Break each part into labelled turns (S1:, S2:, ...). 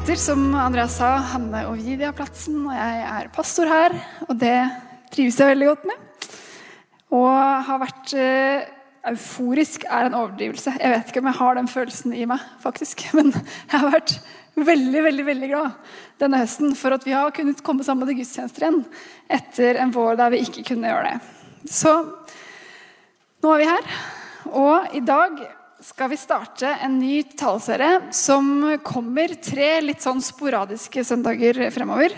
S1: heter, som Andreas sa, Hanne Ovidia Platsen, og jeg er pastor her. Og det trives jeg veldig godt med. Og har vært uh, Euforisk er en overdrivelse. Jeg vet ikke om jeg har den følelsen i meg, faktisk. Men jeg har vært veldig veldig, veldig glad denne høsten for at vi har kunnet komme sammen til gudstjenester igjen etter en vår der vi ikke kunne gjøre det. Så nå er vi her. Og i dag skal vi starte en ny taleserie som kommer tre litt sånn sporadiske søndager fremover.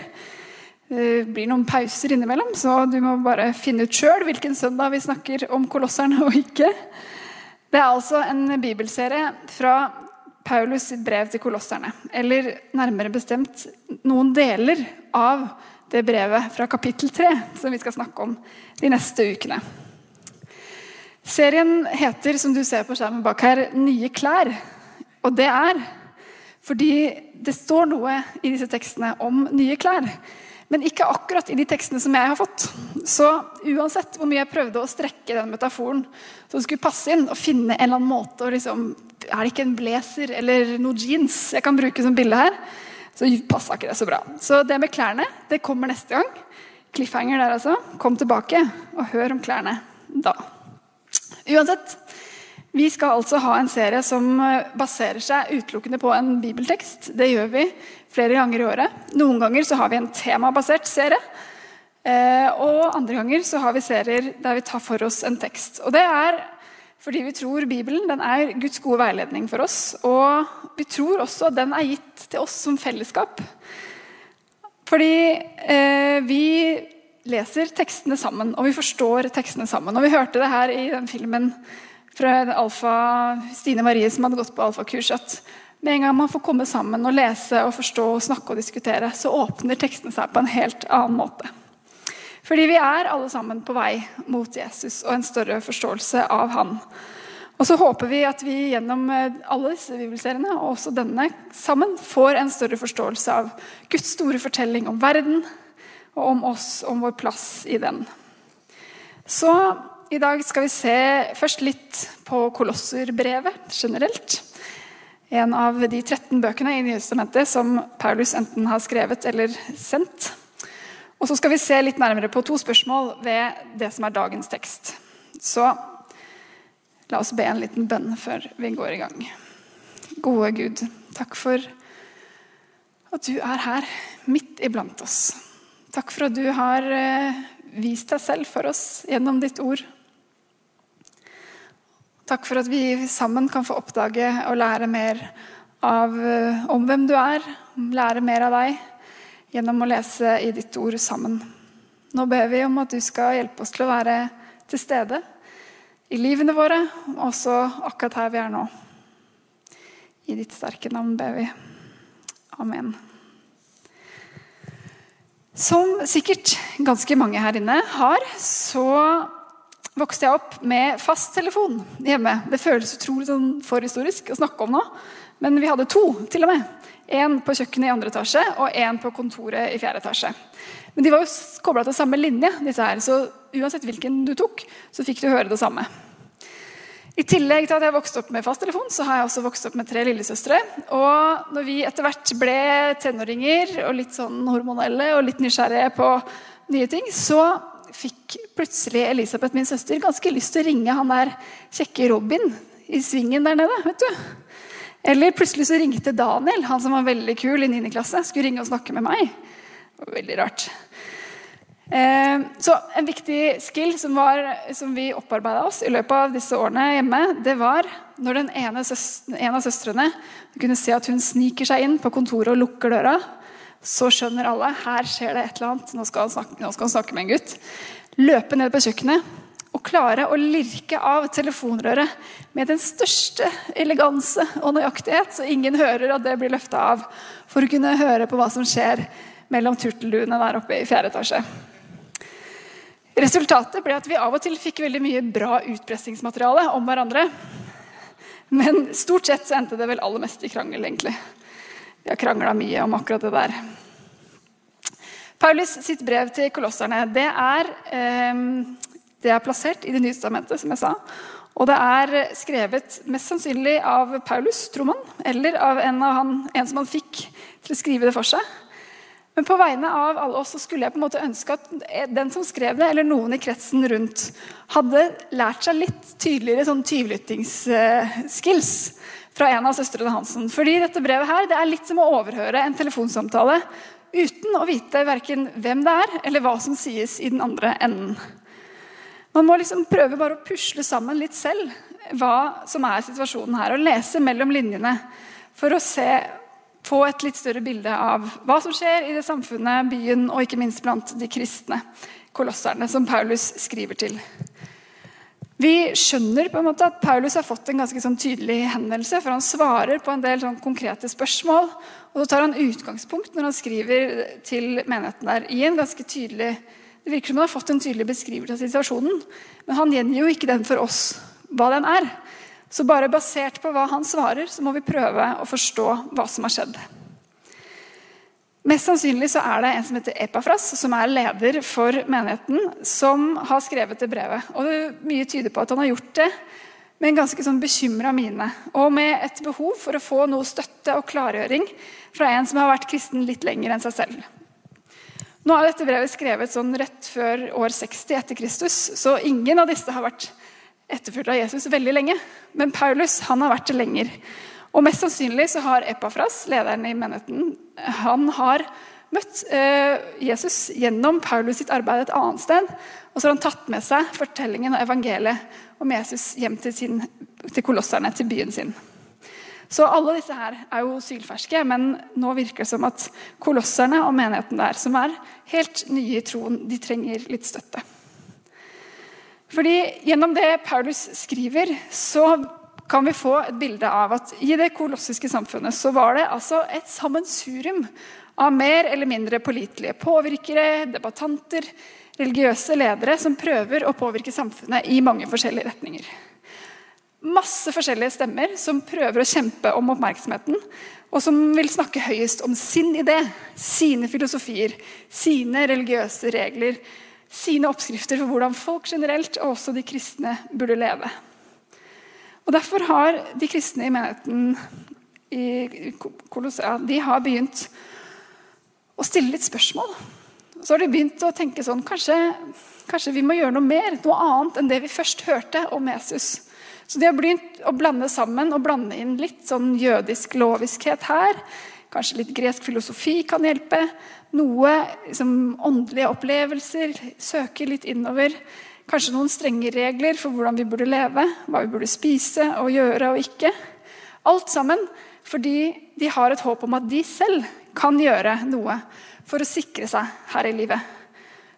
S1: Det blir noen pauser innimellom, så du må bare finne ut sjøl hvilken søndag vi snakker om kolosseren og ikke. Det er altså en bibelserie fra Paulus sitt brev til kolosserne. Eller nærmere bestemt noen deler av det brevet fra kapittel 3 som vi skal snakke om de neste ukene. Serien heter, som du ser på skjermen bak her, 'Nye klær'. Og det er fordi det står noe i disse tekstene om nye klær. Men ikke akkurat i de tekstene som jeg har fått. Så uansett hvor mye jeg prøvde å strekke den metaforen så det skulle passe inn, og finne en eller annen måte liksom, Er det ikke en blazer eller noe jeans jeg kan bruke som bilde her? Så passa ikke det så bra. Så det med klærne det kommer neste gang. Cliffhanger der, altså. Kom tilbake og hør om klærne da. Uansett, vi skal altså ha en serie som eh, baserer seg utelukkende på en bibeltekst. Det gjør vi flere ganger i året. Noen ganger så har vi en temabasert serie. Eh, og andre ganger så har vi serier der vi tar for oss en tekst. Og det er fordi vi tror Bibelen den er Guds gode veiledning for oss. Og vi tror også at den er gitt til oss som fellesskap. Fordi eh, vi leser tekstene sammen, og vi forstår tekstene sammen. Og Vi hørte det her i den filmen fra Alfa, Stine Marie som hadde gått på alfakurs. at med en gang man får komme sammen og lese og forstå og snakke og diskutere, så åpner tekstene seg på en helt annen måte. Fordi vi er alle sammen på vei mot Jesus og en større forståelse av han. Og så håper vi at vi gjennom eh, alle disse bibelseriene og også denne sammen får en større forståelse av Guds store fortelling om verden, og om oss, om vår plass i den. Så i dag skal vi se først litt på Kolosserbrevet generelt. En av de 13 bøkene i Nyhetsdementet som Paulus enten har skrevet eller sendt. Og så skal vi se litt nærmere på to spørsmål ved det som er dagens tekst. Så la oss be en liten bønn før vi går i gang. Gode Gud, takk for at du er her, midt iblant oss. Takk for at du har eh, vist deg selv for oss gjennom ditt ord. Takk for at vi sammen kan få oppdage og lære mer av, eh, om hvem du er, lære mer av deg gjennom å lese i ditt ord sammen. Nå ber vi om at du skal hjelpe oss til å være til stede i livene våre, også akkurat her vi er nå. I ditt sterke navn ber vi. Amen. Som sikkert ganske mange her inne har, så vokste jeg opp med fasttelefon hjemme. Det føles utrolig sånn forhistorisk å snakke om nå, men vi hadde to til og med. En på kjøkkenet i andre etasje og en på kontoret i fjerde etasje. Men de var jo kobla til samme linje, disse her, så uansett hvilken du tok, så fikk du høre det samme. I tillegg til at jeg vokste opp med fasttelefon, så har jeg også vokst opp med tre lillesøstre. Og når vi etter hvert ble tenåringer og litt sånn hormonelle og litt nysgjerrige på nye ting, så fikk plutselig Elisabeth, min søster, ganske lyst til å ringe han der kjekke Robin i svingen der nede. vet du. Eller plutselig så ringte Daniel, han som var veldig kul i 9. klasse, skulle ringe og snakke med meg. Det var veldig rart. Eh, så En viktig skill som, var, som vi opparbeida oss i løpet av disse årene hjemme, det var når den ene søstre, en av søstrene kunne se at hun sniker seg inn på kontoret og lukker døra, så skjønner alle her skjer det et eller annet. Nå skal han snakke, nå skal han snakke med en gutt. Løpe ned på kjøkkenet og klare å lirke av telefonrøret med den største eleganse og nøyaktighet, så ingen hører at det blir løfta av, for å kunne høre på hva som skjer mellom turtelduene der oppe i fjerde etasje. Resultatet ble at vi av og til fikk veldig mye bra utpressingsmateriale om hverandre. Men stort sett så endte det vel aller mest i krangel, egentlig. Vi har krangla mye om akkurat det der. Paulus sitt brev til kolosserne det er, eh, det er plassert i Det nye testamentet, som jeg sa. Og det er skrevet mest sannsynlig av Paulus, tror man, eller av en, av han, en som han fikk til å skrive det for seg. Men på vegne av alle oss så skulle jeg på en måte ønske at den som skrev det, eller noen i kretsen rundt, hadde lært seg litt tydeligere sånn tyvlyttingsskills fra en av søstrene Hansen. Fordi dette brevet her, det er litt som å overhøre en telefonsamtale uten å vite verken hvem det er, eller hva som sies i den andre enden. Man må liksom prøve bare å pusle sammen litt selv hva som er situasjonen her, og lese mellom linjene for å se, få et litt større bilde av hva som skjer i det samfunnet, byen og ikke minst blant de kristne kolosserne som Paulus skriver til. Vi skjønner på en måte at Paulus har fått en ganske sånn tydelig henvendelse, for han svarer på en del sånn konkrete spørsmål. Og så tar han utgangspunkt når han skriver til menigheten der i en ganske tydelig det virker som han har fått en tydelig beskrivelse av situasjonen, men han gjengir jo ikke den for oss hva den er. Så bare basert på hva han svarer, så må vi prøve å forstå hva som har skjedd. Mest sannsynlig så er det en som heter Epafras, som er leder for menigheten, som har skrevet det brevet. Og det Mye tyder på at han har gjort det med en ganske sånn bekymra mine. Og med et behov for å få noe støtte og klargjøring fra en som har vært kristen litt lenger enn seg selv. Nå er dette brevet skrevet sånn rett før år 60 etter Kristus, så ingen av disse har vært etterfulgt av Jesus veldig lenge. Men Paulus han har vært det lenger. Og mest sannsynlig så har Epafras, lederen i menigheten, han har møtt eh, Jesus gjennom Paulus sitt arbeid et annet sted. Og så har han tatt med seg fortellingen og evangeliet om Jesus hjem til, sin, til kolosserne, til byen sin. Så alle disse her er jo sylferske, men nå virker det som at kolosserne og menigheten der, som er helt nye i troen, de trenger litt støtte. Fordi Gjennom det Paulus skriver, så kan vi få et bilde av at i det kolossiske samfunnet så var det altså et sammensurium av mer eller mindre pålitelige påvirkere, debattanter, religiøse ledere som prøver å påvirke samfunnet i mange forskjellige retninger. Masse forskjellige stemmer som prøver å kjempe om oppmerksomheten, og som vil snakke høyest om sin idé, sine filosofier, sine religiøse regler, sine oppskrifter for hvordan folk generelt, og også de kristne, burde leve. Og Derfor har de kristne i menigheten i Kolossea de har begynt å stille litt spørsmål. Så har de begynt å tenke sånn kanskje, kanskje vi må gjøre noe mer, noe annet enn det vi først hørte om Jesus. Så de har begynt å blande sammen og blande inn litt sånn jødisk loviskhet her. Kanskje litt gresk filosofi kan hjelpe. Noe som åndelige opplevelser. Søke litt innover. Kanskje noen strenge regler for hvordan vi burde leve, hva vi burde spise og gjøre og ikke. Alt sammen fordi de har et håp om at de selv kan gjøre noe for å sikre seg her i livet.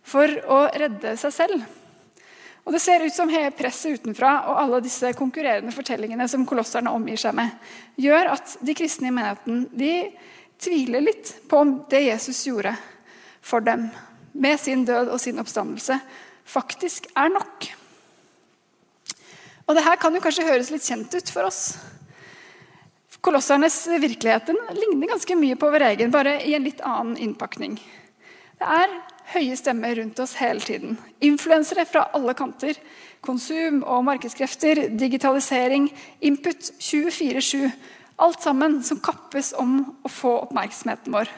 S1: For å redde seg selv. Og Det ser ut som hele presset utenfra og alle disse konkurrerende fortellingene som kolosserne omgir seg med, gjør at de kristne i menigheten de tviler litt på om det Jesus gjorde for dem med sin død og sin oppstandelse, faktisk er nok. Og det her kan jo kanskje høres litt kjent ut for oss. Kolossernes virkeligheten ligner ganske mye på vår egen, bare i en litt annen innpakning. Det er høye stemmer rundt oss hele tiden. Influensere fra alle kanter. Konsum og markedskrefter, digitalisering, input 24-7. Alt sammen som kappes om å få oppmerksomheten vår.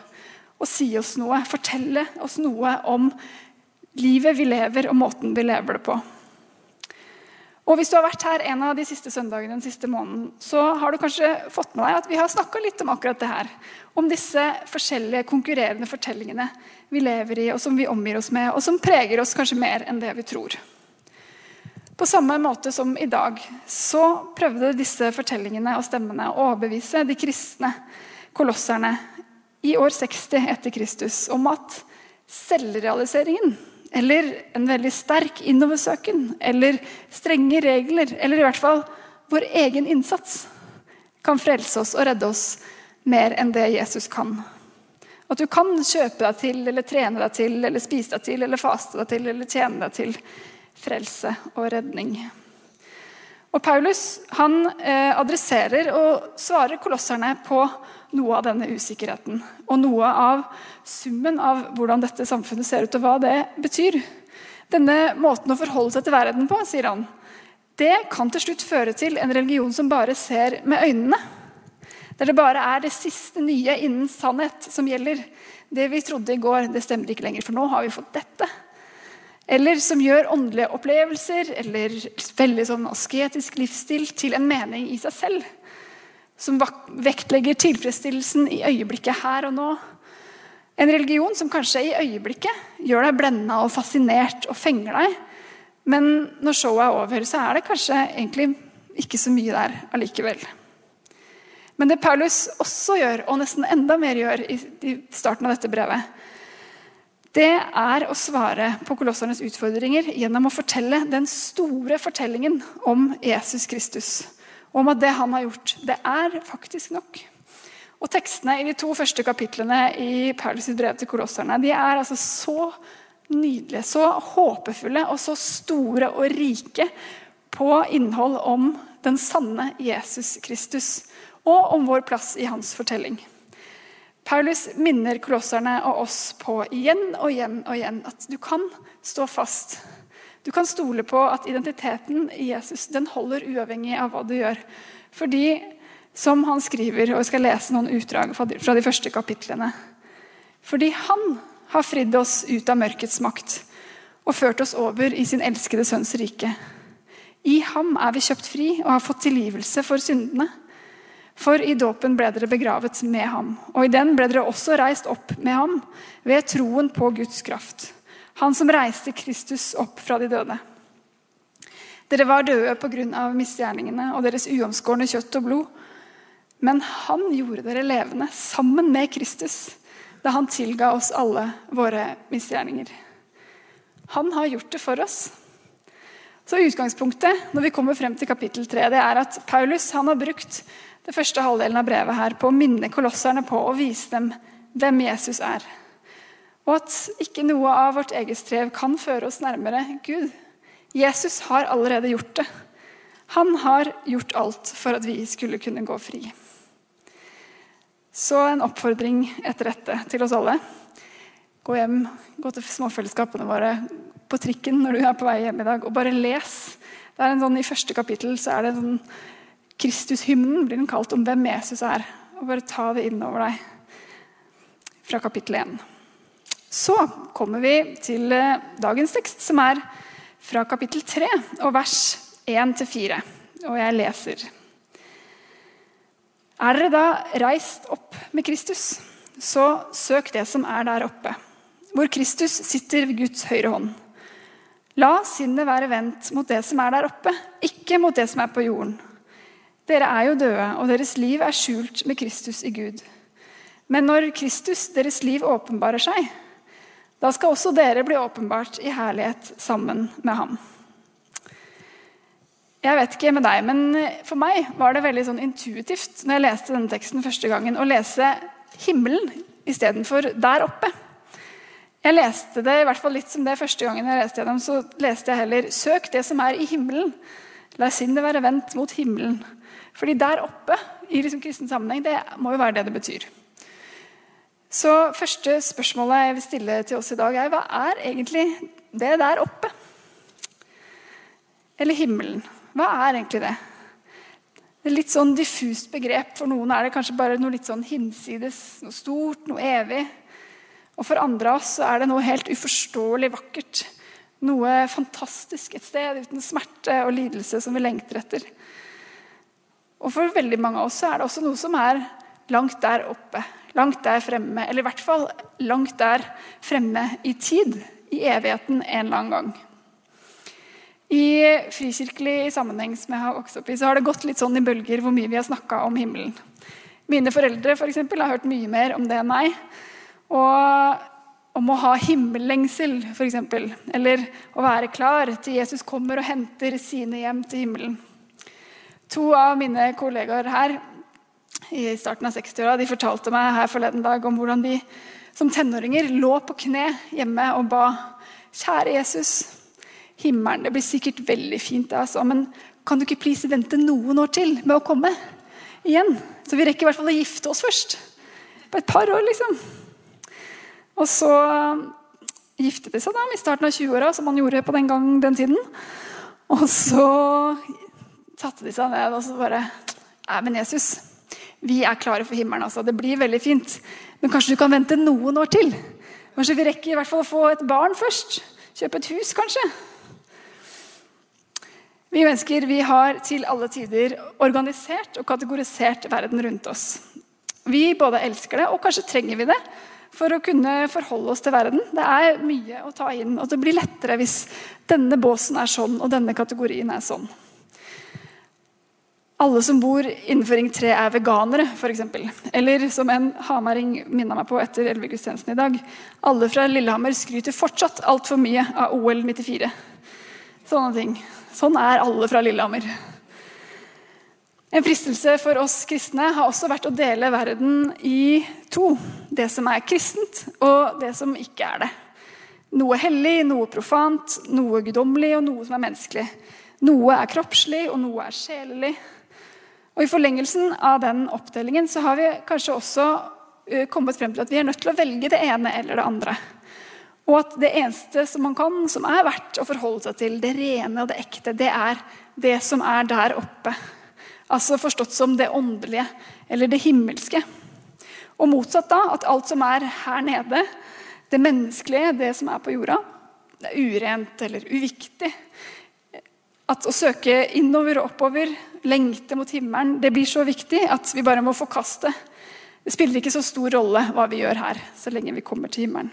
S1: Og si oss noe, fortelle oss noe om livet vi lever, og måten vi lever det på. Og Hvis du har vært her en av de siste søndagene den siste måneden, så har du kanskje fått med deg at vi har snakka litt om akkurat det her. Om disse forskjellige konkurrerende fortellingene vi lever i, og som vi omgir oss med, og som preger oss kanskje mer enn det vi tror. På samme måte som i dag så prøvde disse fortellingene og stemmene å overbevise de kristne kolosserne i år 60 etter Kristus om at selvrealiseringen eller en veldig sterk innoversøken eller strenge regler, eller i hvert fall vår egen innsats, kan frelse oss og redde oss mer enn det Jesus kan. At du kan kjøpe deg til, eller trene deg til, eller spise deg til, eller faste deg til, eller tjene deg til frelse og redning. Og Paulus han eh, adresserer og svarer kolosserne på noe av denne usikkerheten. Og noe av summen av hvordan dette samfunnet ser ut, og hva det betyr. Denne måten å forholde seg til verden på, sier han, det kan til slutt føre til en religion som bare ser med øynene. Der det bare er det siste nye innen sannhet som gjelder. Det vi trodde i går, det stemmer ikke lenger, for nå har vi fått dette. Eller som gjør åndelige opplevelser eller veldig sånn asketisk livsstil til en mening i seg selv. Som vektlegger tilfredsstillelsen i øyeblikket her og nå. En religion som kanskje i øyeblikket gjør deg blenda og fascinert og fenger deg, men når showet er over, så er det kanskje egentlig ikke så mye der allikevel. Men det Paulus også gjør, og nesten enda mer gjør i starten av dette brevet, det er å svare på kolossernes utfordringer gjennom å fortelle den store fortellingen om Jesus Kristus. Om at det han har gjort, det er faktisk nok. Og Tekstene i de to første kapitlene i Paulus' brev til kolosserne de er altså så nydelige, så håpefulle og så store og rike på innhold om den sanne Jesus Kristus og om vår plass i hans fortelling. Paulus minner kolosserne og oss på igjen og igjen og igjen at du kan stå fast. Du kan stole på at identiteten i Jesus den holder uavhengig av hva du gjør. Fordi, som han skriver, og jeg skal lese noen utdrag fra de første kapitlene Fordi han har fridd oss ut av mørkets makt og ført oss over i sin elskede sønns rike. I ham er vi kjøpt fri og har fått tilgivelse for syndene. For i dåpen ble dere begravet med ham, og i den ble dere også reist opp med ham ved troen på Guds kraft. Han som reiste Kristus opp fra de døde. Dere var døde pga. misgjerningene og deres uomskårne kjøtt og blod. Men han gjorde dere levende sammen med Kristus da han tilga oss alle våre misgjerninger. Han har gjort det for oss. Så Utgangspunktet når vi kommer frem til kapittel 3, det er at Paulus har brukt det første halvdelen av brevet her på å minne kolosserne på å vise dem hvem Jesus er. Og at ikke noe av vårt eget strev kan føre oss nærmere Gud. Jesus har allerede gjort det. Han har gjort alt for at vi skulle kunne gå fri. Så en oppfordring etter dette til oss alle. Gå hjem, gå til småfellesskapene våre på trikken når du er på vei hjem i dag, og bare les. Det er en sånn, I første kapittel så er det en sånn Kristushymnen blir den kalt om hvem Jesus er. Og Bare ta det inn over deg fra kapittel 1. Så kommer vi til eh, dagens tekst, som er fra kapittel 3 og vers 1-4. Og jeg leser. Er dere da reist opp med Kristus, så søk det som er der oppe, hvor Kristus sitter ved Guds høyre hånd. La sinnet være vendt mot det som er der oppe, ikke mot det som er på jorden. Dere er jo døde, og deres liv er skjult med Kristus i Gud. Men når Kristus, deres liv, åpenbarer seg, da skal også dere bli åpenbart i herlighet sammen med ham. Jeg vet ikke med deg, men For meg var det veldig sånn intuitivt når jeg leste denne teksten første gangen, å lese himmelen istedenfor der oppe. Jeg leste det i hvert fall litt som det første gangen jeg leste gjennom, så leste jeg heller 'Søk det som er i himmelen'. La sinnet være vendt mot himmelen. Fordi der oppe, i liksom kristen sammenheng, det må jo være det det betyr. Så første spørsmålet jeg vil stille til oss i dag, er hva er egentlig det der oppe? Eller himmelen? Hva er egentlig det? Det er litt sånn diffust begrep. For noen er det kanskje bare noe litt sånn hinsides, noe stort, noe evig. Og for andre av oss er det noe helt uforståelig vakkert. Noe fantastisk, et sted uten smerte og lidelse som vi lengter etter. Og for veldig mange av oss er det også noe som er langt der oppe, langt der fremme. Eller i hvert fall langt der fremme i tid, i evigheten en eller annen gang. I frikirkelig sammenheng som jeg har vokst opp i, så har det gått litt sånn i bølger hvor mye vi har snakka om himmelen. Mine foreldre for eksempel, har hørt mye mer om det enn meg. Og om å ha himmellengsel, f.eks. Eller å være klar til Jesus kommer og henter sine hjem til himmelen. To av mine kollegaer her i starten av 60-åra fortalte meg her forleden dag om hvordan de som tenåringer lå på kne hjemme og ba Kjære Jesus, himmelen. Det blir sikkert veldig fint, altså, men kan du ikke please vente noen år til med å komme igjen? Så vi rekker i hvert fall å gifte oss først. På et par år, liksom. Og så giftet de seg da i starten av 20-åra, som man gjorde på den gang den tiden. Og så satte de seg ned og så bare Nei, men Jesus, vi er klare for himmelen. altså. Det blir veldig fint. Men kanskje du kan vente noen år til? Kanskje vi rekker i hvert fall å få et barn først? Kjøpe et hus, kanskje? Vi mennesker vi har til alle tider organisert og kategorisert verden rundt oss. Vi både elsker det, og kanskje trenger vi det for å kunne forholde oss til verden. Det er mye å ta inn, og det blir lettere hvis denne båsen er sånn og denne kategorien er sånn. Alle som bor innenfor Ring 3, er veganere, f.eks. Eller som en hamaring minna meg på etter elvegudstjenesten i dag. Alle fra Lillehammer skryter fortsatt altfor mye av OL 94. Sånne ting. Sånn er alle fra Lillehammer. En fristelse for oss kristne har også vært å dele verden i to. Det som er kristent, og det som ikke er det. Noe hellig, noe profant, noe guddommelig og noe som er menneskelig. Noe er kroppslig, og noe er sjelelig. Og I forlengelsen av den oppdelingen så har vi kanskje også eh, kommet frem til at vi er nødt til å velge det ene eller det andre. Og at det eneste som man kan, som er verdt å forholde seg til, det rene og det ekte, det er det som er der oppe. Altså forstått som det åndelige eller det himmelske. Og motsatt da, at alt som er her nede, det menneskelige, det som er på jorda, det er urent eller uviktig. At å søke innover og oppover, lengte mot himmelen, det blir så viktig at vi bare må forkaste. Det spiller ikke så stor rolle hva vi gjør her, så lenge vi kommer til himmelen.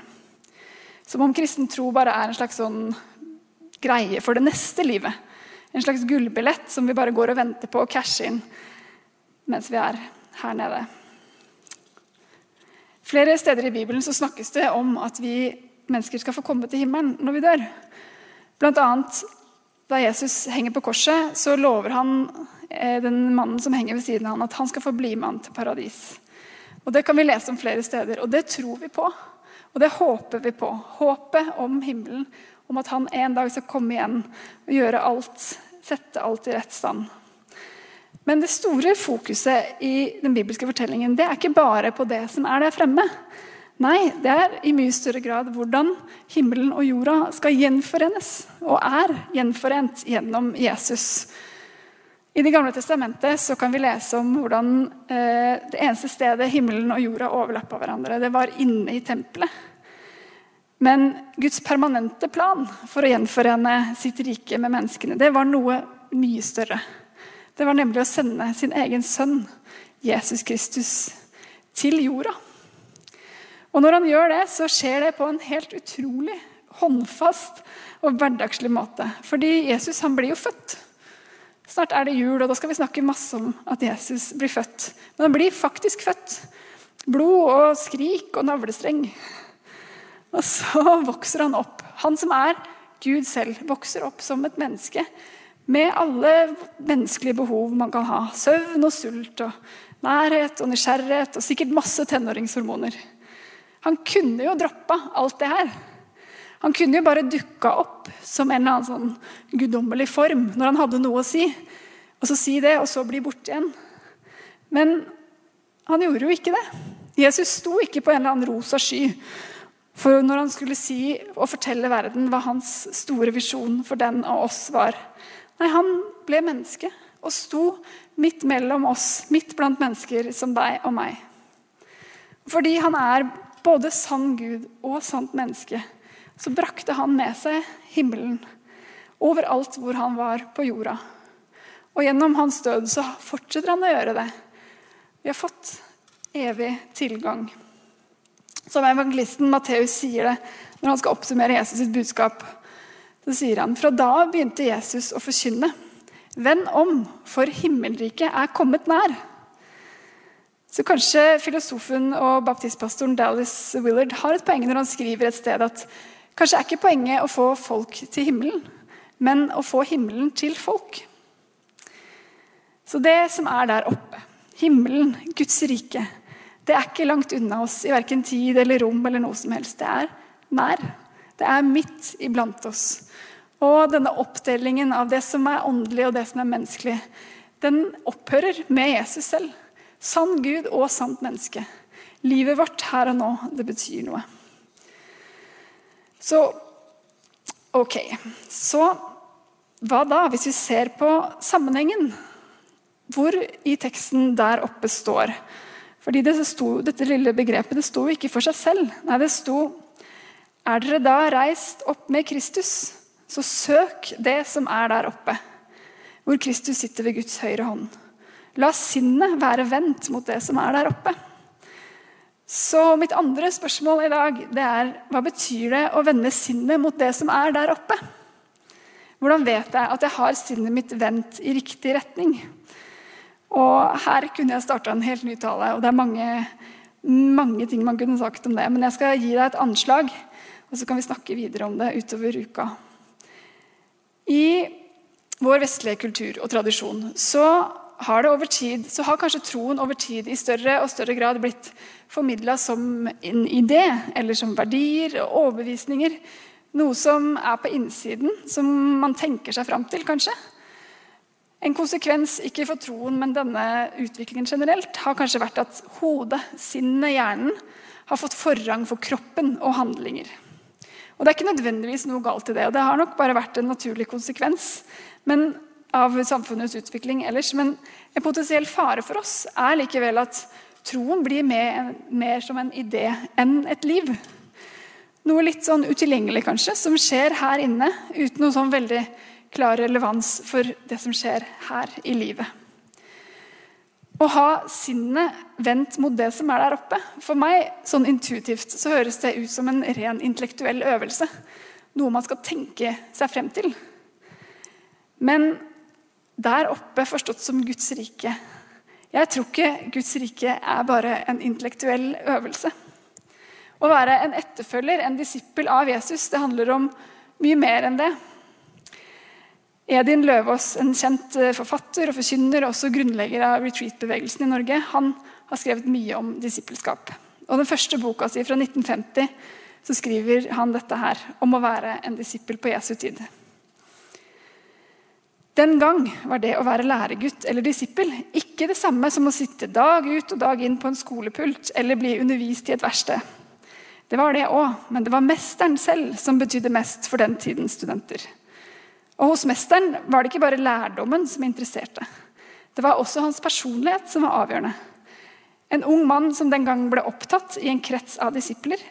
S1: Som om kristen tro bare er en slags sånn greie for det neste livet. En slags gullbillett som vi bare går og venter på å cashe inn mens vi er her nede. Flere steder i Bibelen så snakkes det om at vi mennesker skal få komme til himmelen når vi dør. Blant annet da Jesus henger på korset, så lover han eh, den mannen som henger ved siden av han, at han skal få bli med han til paradis. Og Det kan vi lese om flere steder, og det tror vi på. Og det håper vi på. Håpet om himmelen, om at han en dag skal komme igjen og gjøre alt, sette alt i rett stand. Men det store fokuset i den bibelske fortellingen det er ikke bare på det som er der fremme. Nei, det er i mye større grad hvordan himmelen og jorda skal gjenforenes, og er gjenforent gjennom Jesus. I Det gamle testamentet kan vi lese om hvordan eh, det eneste stedet himmelen og jorda overlappa hverandre, det var inne i tempelet. Men Guds permanente plan for å gjenforene sitt rike med menneskene, det var noe mye større. Det var nemlig å sende sin egen sønn, Jesus Kristus, til jorda. Og når han gjør det, så skjer det på en helt utrolig håndfast og hverdagslig måte. Fordi Jesus han blir jo født. Snart er det jul, og da skal vi snakke masse om at Jesus blir født. Men han blir faktisk født. Blod og skrik og navlestreng. Og så vokser han opp. Han som er Gud selv, vokser opp som et menneske med alle menneskelige behov man kan ha. Søvn og sult og nærhet og nysgjerrighet og sikkert masse tenåringshormoner. Han kunne jo droppa alt det her. Han kunne jo bare dukka opp som en eller annen sånn guddommelig form når han hadde noe å si. Og så si det, og så bli borte igjen. Men han gjorde jo ikke det. Jesus sto ikke på en eller annen rosa sky for når han skulle si og fortelle verden hva hans store visjon for den og oss var. Nei, han ble menneske og sto midt mellom oss, midt blant mennesker som deg og meg. Fordi han er både sann Gud og sant menneske, så brakte han med seg himmelen overalt hvor han var på jorda. Og gjennom hans død så fortsetter han å gjøre det. Vi har fått evig tilgang. Som evangelisten Matteus sier det når han skal oppsummere Jesus sitt budskap. Så sier han fra da begynte Jesus å forkynne. Vend om, for himmelriket er kommet nær. Så kanskje filosofen og baptistpastoren Dallas Willard har et poeng når han skriver et sted at kanskje er ikke poenget å få folk til himmelen, men å få himmelen til folk. Så det som er der oppe, himmelen, Guds rike, det er ikke langt unna oss i verken tid eller rom eller noe som helst. Det er nær. Det er midt iblant oss. Og denne oppdelingen av det som er åndelig og det som er menneskelig, den opphører med Jesus selv. Sann Gud og sant menneske. Livet vårt her og nå, det betyr noe. Så ok. Så hva da, hvis vi ser på sammenhengen? Hvor i teksten der oppe står? Fordi det sto, Dette lille begrepet det sto ikke for seg selv. Nei, det sto Er dere da reist opp med Kristus, så søk det som er der oppe, hvor Kristus sitter ved Guds høyre hånd. La sinnet være vendt mot det som er der oppe. Så mitt andre spørsmål i dag det er hva betyr det å vende sinnet mot det som er der oppe? Hvordan vet jeg at jeg har sinnet mitt vendt i riktig retning? Og her kunne jeg starta en helt ny tale, og det er mange, mange ting man kunne sagt om det. Men jeg skal gi deg et anslag, og så kan vi snakke videre om det utover uka. I vår vestlige kultur og tradisjon så har, tid, har kanskje troen over tid i større og større grad blitt formidla som en idé eller som verdier og overbevisninger. Noe som er på innsiden, som man tenker seg fram til, kanskje. En konsekvens ikke for troen, men denne utviklingen generelt har kanskje vært at hodet, sinnet, hjernen har fått forrang for kroppen og handlinger. Og Det er ikke nødvendigvis noe galt i det. og Det har nok bare vært en naturlig konsekvens men, av samfunnets utvikling ellers. Men en potensiell fare for oss er likevel at troen blir mer, mer som en idé enn et liv. Noe litt sånn utilgjengelig, kanskje, som skjer her inne uten noe sånn veldig klar relevans for det som skjer her i livet. Å ha sinnet vendt mot det som er der oppe. For meg, sånn intuitivt, så høres det ut som en ren intellektuell øvelse. Noe man skal tenke seg frem til. Men der oppe forstått som Guds rike Jeg tror ikke Guds rike er bare en intellektuell øvelse. Å være en etterfølger, en disippel av Jesus, det handler om mye mer enn det. Edin Løvaas, en kjent eh, forfatter og forkynner, og også grunnlegger av retreat-bevegelsen i Norge, han har skrevet mye om disippelskap. Og Den første boka si fra 1950 så skriver han dette her, om å være en disippel på Jesu tid. Den gang var det å være læregutt eller disippel ikke det samme som å sitte dag ut og dag inn på en skolepult eller bli undervist i et verksted. Det var det òg, men det var mesteren selv som betydde mest for den tidens studenter. Og Hos mesteren var det ikke bare lærdommen som interesserte. Det var også hans personlighet som var avgjørende. En ung mann som den gang ble opptatt i en krets av disipler,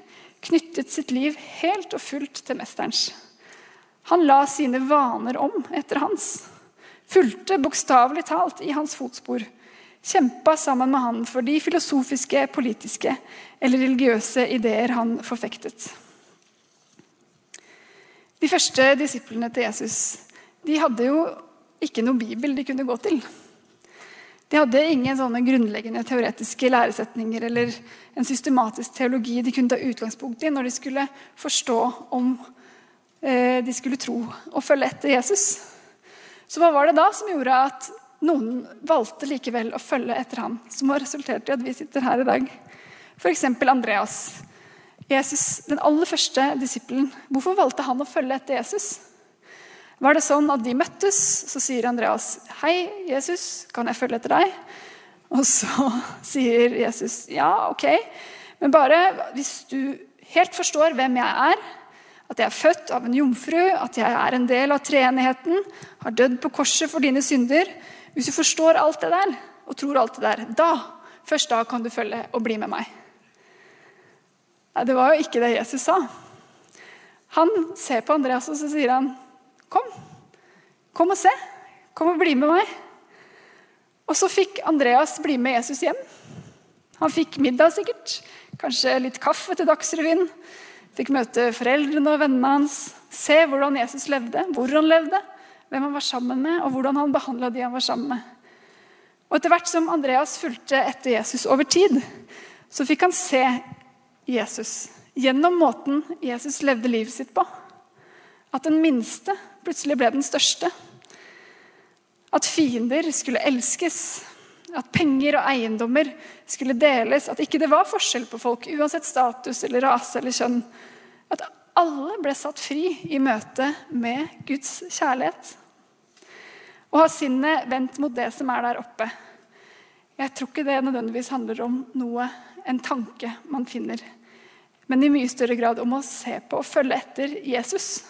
S1: knyttet sitt liv helt og fullt til mesterens. Han la sine vaner om etter hans. Fulgte bokstavelig talt i hans fotspor. Kjempa sammen med han for de filosofiske, politiske eller religiøse ideer han forfektet. De første disiplene til Jesus de hadde jo ikke noe bibel de kunne gå til. De hadde ingen sånne grunnleggende teoretiske læresetninger eller en systematisk teologi de kunne ta utgangspunkt i når de skulle forstå om eh, de skulle tro og følge etter Jesus. Så hva var det da som gjorde at noen valgte likevel å følge etter ham, som har resultert i at vi sitter her i dag? F.eks. Andreas. Jesus, den aller første disippelen, hvorfor valgte han å følge etter Jesus? Var det sånn at de møttes, så sier Andreas, 'Hei, Jesus, kan jeg følge etter deg?' Og så sier Jesus, 'Ja, ok, men bare hvis du helt forstår hvem jeg er' at jeg er født av en jomfru, at jeg er en del av treenigheten, har dødd på korset for dine synder. Hvis du forstår alt det der og tror alt det der, da, først da kan du følge og bli med meg. Nei, det var jo ikke det Jesus sa. Han ser på Andreas og så sier han, 'Kom, kom og se. Kom og bli med meg.' Og så fikk Andreas bli med Jesus hjem. Han fikk middag, sikkert. Kanskje litt kaffe til Dagsrevyen. Fikk møte foreldrene og vennene hans. Se hvordan Jesus levde, hvor han levde, hvem han var sammen med, og hvordan han behandla de han var sammen med. Og Etter hvert som Andreas fulgte etter Jesus over tid, så fikk han se Jesus gjennom måten Jesus levde livet sitt på. At den minste plutselig ble den største. At fiender skulle elskes. At penger og eiendommer skulle deles. At ikke det var forskjell på folk, uansett status eller rase eller kjønn. At alle ble satt fri i møte med Guds kjærlighet. Å ha sinnet vendt mot det som er der oppe. Jeg tror ikke det nødvendigvis handler om noe, en tanke man finner men i mye større grad om å se på og følge etter Jesus.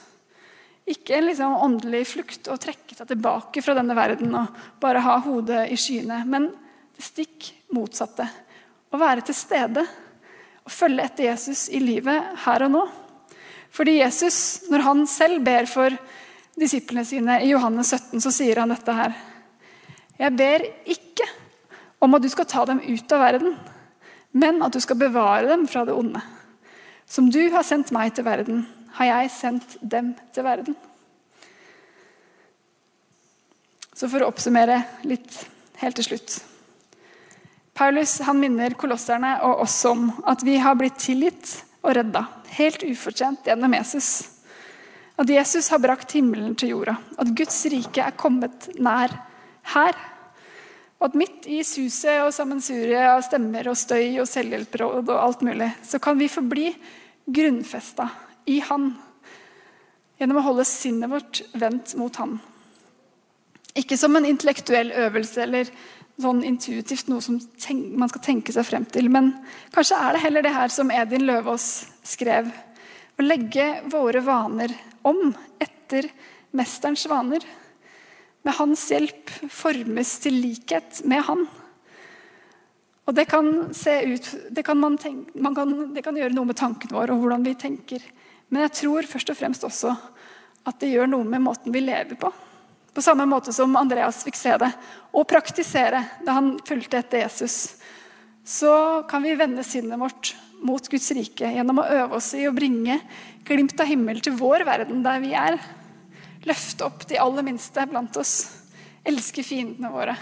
S1: Ikke en liksom åndelig flukt å trekke seg tilbake fra denne verden og bare ha hodet i skyene, men det stikk motsatte. Å være til stede og følge etter Jesus i livet her og nå. Fordi Jesus, når han selv ber for disiplene sine i Johannes 17, så sier han dette her. Jeg ber ikke om at du skal ta dem ut av verden, men at du skal bevare dem fra det onde. Som du har sendt meg til verden, har jeg sendt dem til verden. Så for å oppsummere litt helt til slutt. Paulus han minner kolosserne og oss om at vi har blitt tilgitt og redda, helt ufortjent gjennom Jesus. At Jesus har brakt himmelen til jorda, at Guds rike er kommet nær her. Og at midt i suset og sammensuriet av stemmer og støy og selvhjelpråd og alt mulig, så kan vi forbli grunnfesta i Han gjennom å holde sinnet vårt vendt mot Han. Ikke som en intellektuell øvelse eller sånn intuitivt noe som man skal tenke seg frem til, men kanskje er det heller det her som Edin Løvaas skrev. Å legge våre vaner om etter mesterens vaner. Med hans hjelp formes til likhet med han. Og det kan se ut det kan, tenke, kan, det kan gjøre noe med tankene våre og hvordan vi tenker. Men jeg tror først og fremst også at det gjør noe med måten vi lever på. På samme måte som Andreas fikk se det og praktisere da han fulgte etter Jesus. Så kan vi vende sinnet vårt mot Guds rike gjennom å øve oss i å bringe glimt av himmel til vår verden der vi er. Løfte opp de aller minste blant oss. Elske fiendene våre.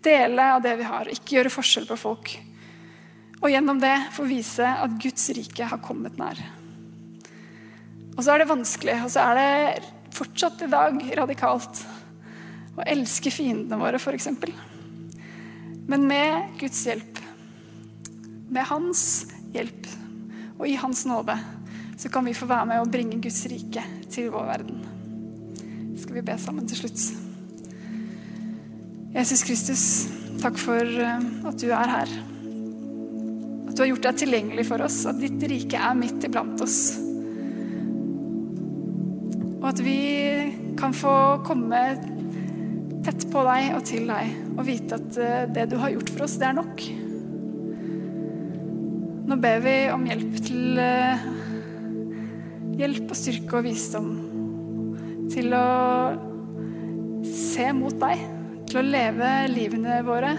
S1: Dele av det vi har. Ikke gjøre forskjell på folk. Og gjennom det få vise at Guds rike har kommet nær. Og så er det vanskelig, og så er det fortsatt i dag radikalt å elske fiendene våre, f.eks. Men med Guds hjelp, med Hans hjelp og i Hans nåde, så kan vi få være med og bringe Guds rike til vår verden. Det Skal vi be sammen til slutt? Jesus Kristus, takk for eh, at du er her. At du har gjort deg tilgjengelig for oss, at ditt rike er midt iblant oss. Og at vi kan få komme tett på deg og til deg og vite at eh, det du har gjort for oss, det er nok. Nå ber vi om hjelp til eh, hjelp og styrke og visdom til å se mot deg, til å leve livene våre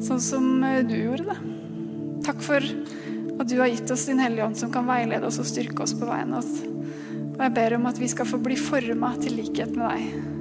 S1: sånn som eh, du gjorde det. Takk for at du har gitt oss Din Hellige Ånd som kan veilede oss og styrke oss på veien. Og jeg ber om at vi skal få bli forma til likhet med deg.